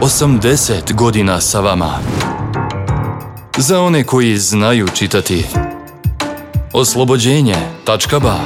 80 godina sa vama. Za one koji znaju čitati. Oslobođenje.ba